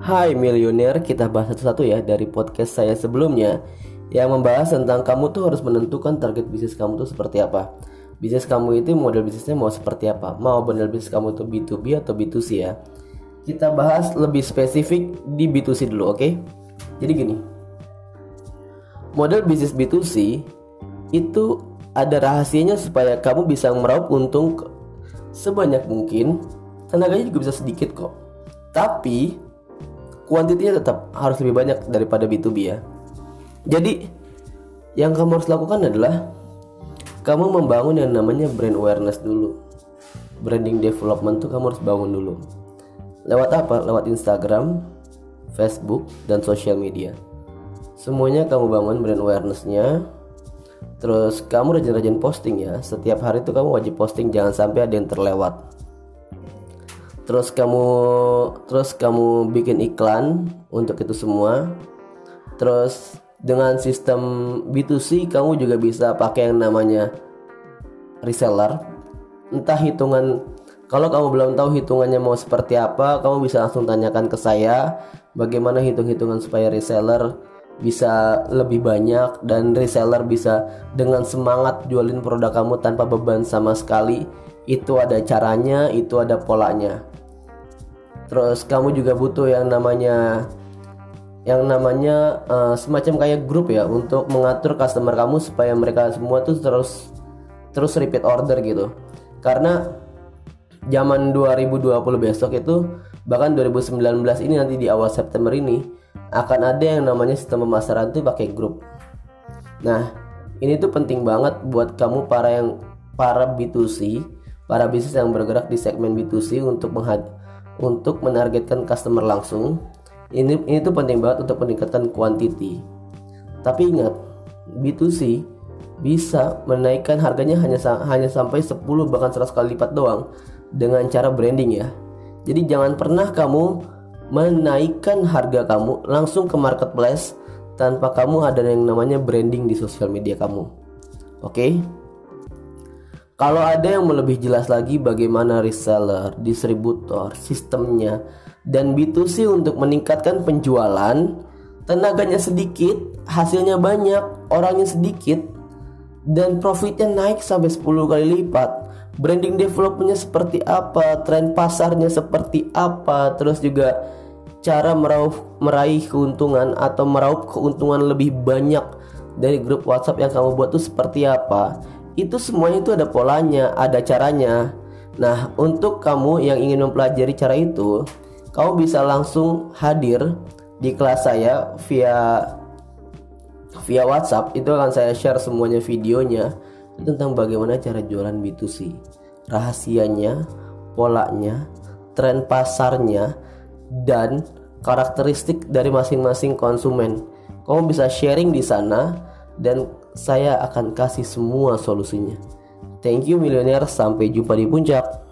Hai milioner, kita bahas satu-satu ya dari podcast saya sebelumnya yang membahas tentang kamu tuh harus menentukan target bisnis kamu tuh seperti apa. Bisnis kamu itu model bisnisnya mau seperti apa? Mau model bisnis kamu tuh B2B atau B2C ya? Kita bahas lebih spesifik di B2C dulu, oke? Okay? Jadi gini. Model bisnis B2C itu ada rahasianya supaya kamu bisa meraup untung sebanyak mungkin. Tenaganya juga bisa sedikit kok. Tapi kuantitinya tetap harus lebih banyak daripada B2B ya. Jadi yang kamu harus lakukan adalah kamu membangun yang namanya brand awareness dulu. Branding development tuh kamu harus bangun dulu. Lewat apa? Lewat Instagram, Facebook, dan sosial media. Semuanya kamu bangun brand awarenessnya. Terus kamu rajin-rajin posting ya. Setiap hari itu kamu wajib posting, jangan sampai ada yang terlewat terus kamu terus kamu bikin iklan untuk itu semua. Terus dengan sistem B2C kamu juga bisa pakai yang namanya reseller. Entah hitungan kalau kamu belum tahu hitungannya mau seperti apa kamu bisa langsung tanyakan ke saya bagaimana hitung-hitungan supaya reseller bisa lebih banyak dan reseller bisa dengan semangat jualin produk kamu tanpa beban sama sekali. Itu ada caranya itu ada polanya terus kamu juga butuh yang namanya yang namanya uh, semacam kayak grup ya untuk mengatur customer kamu supaya mereka semua tuh terus terus repeat order gitu. Karena zaman 2020 besok itu bahkan 2019 ini nanti di awal September ini akan ada yang namanya sistem pemasaran tuh pakai grup. Nah ini tuh penting banget buat kamu para yang para B2C para bisnis yang bergerak di segmen B2C untuk menghad untuk menargetkan customer langsung ini ini tuh penting banget untuk meningkatkan quantity tapi ingat B2C bisa menaikkan harganya hanya hanya sampai 10 bahkan 100 kali lipat doang dengan cara branding ya. Jadi jangan pernah kamu menaikkan harga kamu langsung ke marketplace tanpa kamu ada yang namanya branding di sosial media kamu. Oke? Okay? Kalau ada yang lebih jelas lagi bagaimana reseller, distributor, sistemnya, dan B2C untuk meningkatkan penjualan, tenaganya sedikit, hasilnya banyak, orangnya sedikit, dan profitnya naik sampai 10 kali lipat. Branding developmentnya seperti apa, tren pasarnya seperti apa, terus juga cara merauh, meraih keuntungan atau meraup keuntungan lebih banyak dari grup WhatsApp yang kamu buat itu seperti apa itu semuanya itu ada polanya, ada caranya. Nah, untuk kamu yang ingin mempelajari cara itu, kamu bisa langsung hadir di kelas saya via via WhatsApp. Itu akan saya share semuanya videonya tentang bagaimana cara jualan B2C. Rahasianya, polanya, tren pasarnya, dan karakteristik dari masing-masing konsumen. Kamu bisa sharing di sana dan saya akan kasih semua solusinya. Thank you milioner, sampai jumpa di puncak.